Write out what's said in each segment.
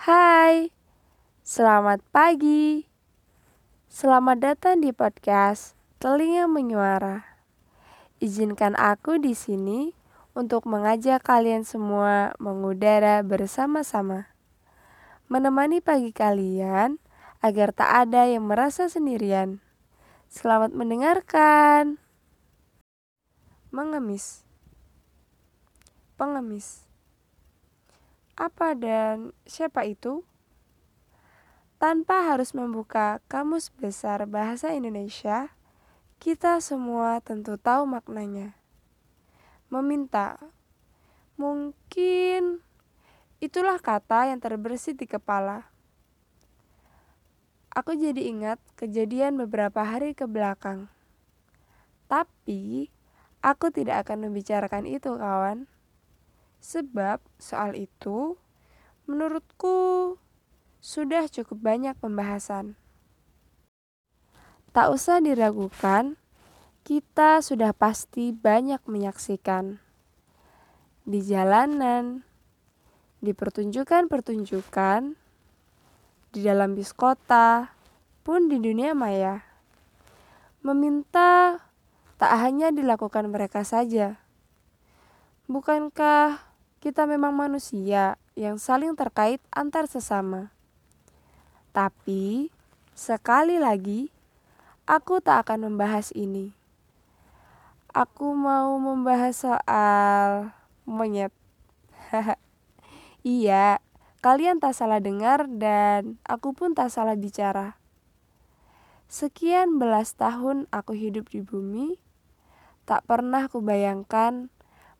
Hai, selamat pagi. Selamat datang di podcast Telinga Menyuara. Izinkan aku di sini untuk mengajak kalian semua mengudara bersama-sama. Menemani pagi kalian agar tak ada yang merasa sendirian. Selamat mendengarkan. Mengemis. Pengemis. Apa dan siapa itu? Tanpa harus membuka kamus besar bahasa Indonesia, kita semua tentu tahu maknanya. Meminta. Mungkin itulah kata yang terbersit di kepala. Aku jadi ingat kejadian beberapa hari ke belakang. Tapi, aku tidak akan membicarakan itu, kawan. Sebab soal itu, menurutku, sudah cukup banyak pembahasan. Tak usah diragukan, kita sudah pasti banyak menyaksikan di jalanan, di pertunjukan-pertunjukan, di dalam bis kota, pun di dunia maya. Meminta tak hanya dilakukan mereka saja. Bukankah kita memang manusia yang saling terkait antar sesama. Tapi, sekali lagi, aku tak akan membahas ini. Aku mau membahas soal monyet. iya, kalian tak salah dengar dan aku pun tak salah bicara. Sekian belas tahun aku hidup di bumi, tak pernah kubayangkan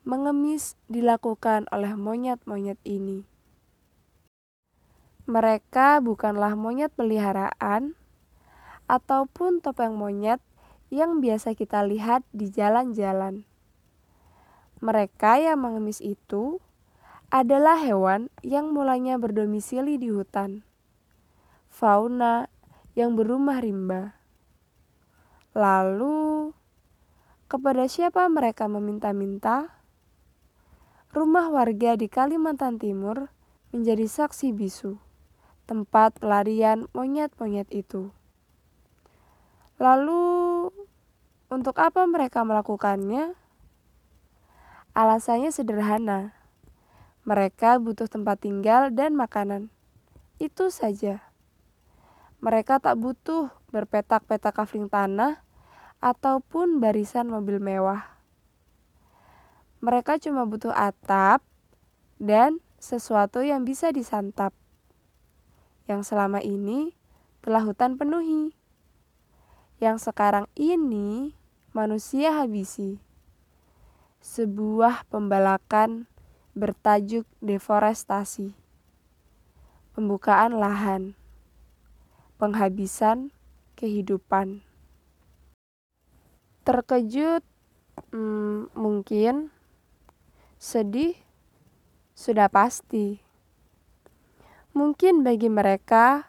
mengemis dilakukan oleh monyet-monyet ini. Mereka bukanlah monyet peliharaan ataupun topeng monyet yang biasa kita lihat di jalan-jalan. Mereka yang mengemis itu adalah hewan yang mulanya berdomisili di hutan, fauna yang berumah rimba. Lalu, kepada siapa mereka meminta-minta? Rumah warga di Kalimantan Timur menjadi saksi bisu, tempat pelarian monyet-monyet itu. Lalu, untuk apa mereka melakukannya? Alasannya sederhana. Mereka butuh tempat tinggal dan makanan. Itu saja. Mereka tak butuh berpetak-petak kafling tanah ataupun barisan mobil mewah. Mereka cuma butuh atap dan sesuatu yang bisa disantap. Yang selama ini telah hutan penuhi. Yang sekarang ini manusia habisi. Sebuah pembalakan bertajuk deforestasi. Pembukaan lahan. Penghabisan kehidupan. Terkejut hmm, mungkin Sedih sudah pasti. Mungkin bagi mereka,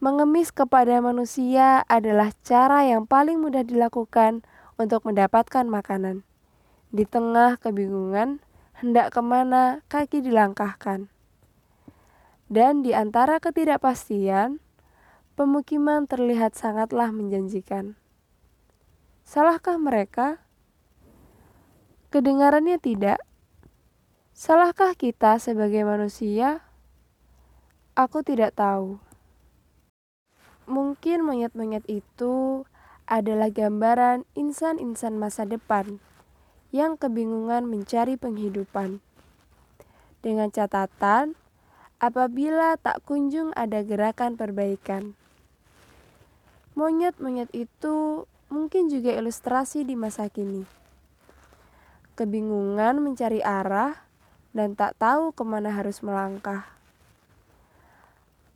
mengemis kepada manusia adalah cara yang paling mudah dilakukan untuk mendapatkan makanan. Di tengah kebingungan, hendak ke mana kaki dilangkahkan. Dan di antara ketidakpastian, pemukiman terlihat sangatlah menjanjikan. Salahkah mereka? Kedengarannya tidak, Salahkah kita sebagai manusia? Aku tidak tahu. Mungkin monyet-monyet itu adalah gambaran insan-insan masa depan yang kebingungan mencari penghidupan. Dengan catatan, apabila tak kunjung ada gerakan perbaikan. Monyet-monyet itu mungkin juga ilustrasi di masa kini. Kebingungan mencari arah dan tak tahu ke mana harus melangkah.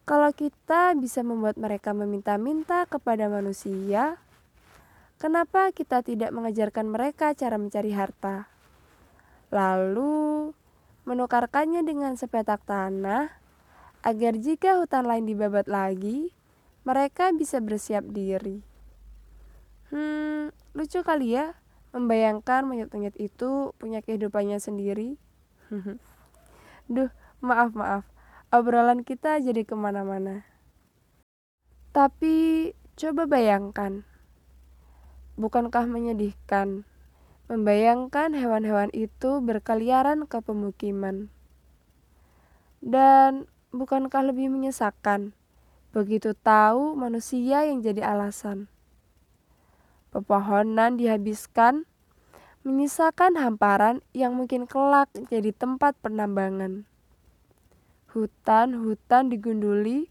Kalau kita bisa membuat mereka meminta-minta kepada manusia, kenapa kita tidak mengajarkan mereka cara mencari harta? Lalu, menukarkannya dengan sepetak tanah, agar jika hutan lain dibabat lagi, mereka bisa bersiap diri. Hmm, lucu kali ya, membayangkan monyet-monyet itu punya kehidupannya sendiri. Duh, maaf maaf. obrolan kita jadi ke mana-mana. Tapi coba bayangkan, bukankah menyedihkan membayangkan hewan-hewan itu berkeliaran ke pemukiman? Dan bukankah lebih menyesakan begitu tahu manusia yang jadi alasan? Pepohonan dihabiskan, menyisakan hamparan yang mungkin kelak jadi tempat penambangan. Hutan-hutan digunduli,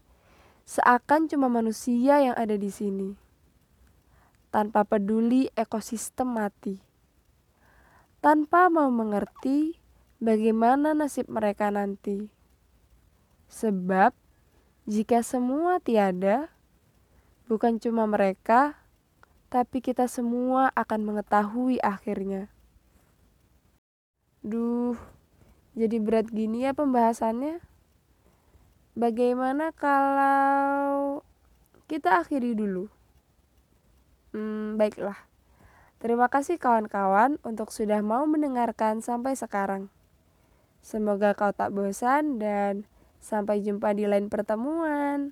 seakan cuma manusia yang ada di sini. Tanpa peduli ekosistem mati. Tanpa mau mengerti bagaimana nasib mereka nanti. Sebab jika semua tiada, bukan cuma mereka, tapi kita semua akan mengetahui akhirnya. Duh, jadi berat gini ya pembahasannya. Bagaimana kalau kita akhiri dulu? Hmm, baiklah. Terima kasih kawan-kawan untuk sudah mau mendengarkan sampai sekarang. Semoga kau tak bosan dan sampai jumpa di lain pertemuan.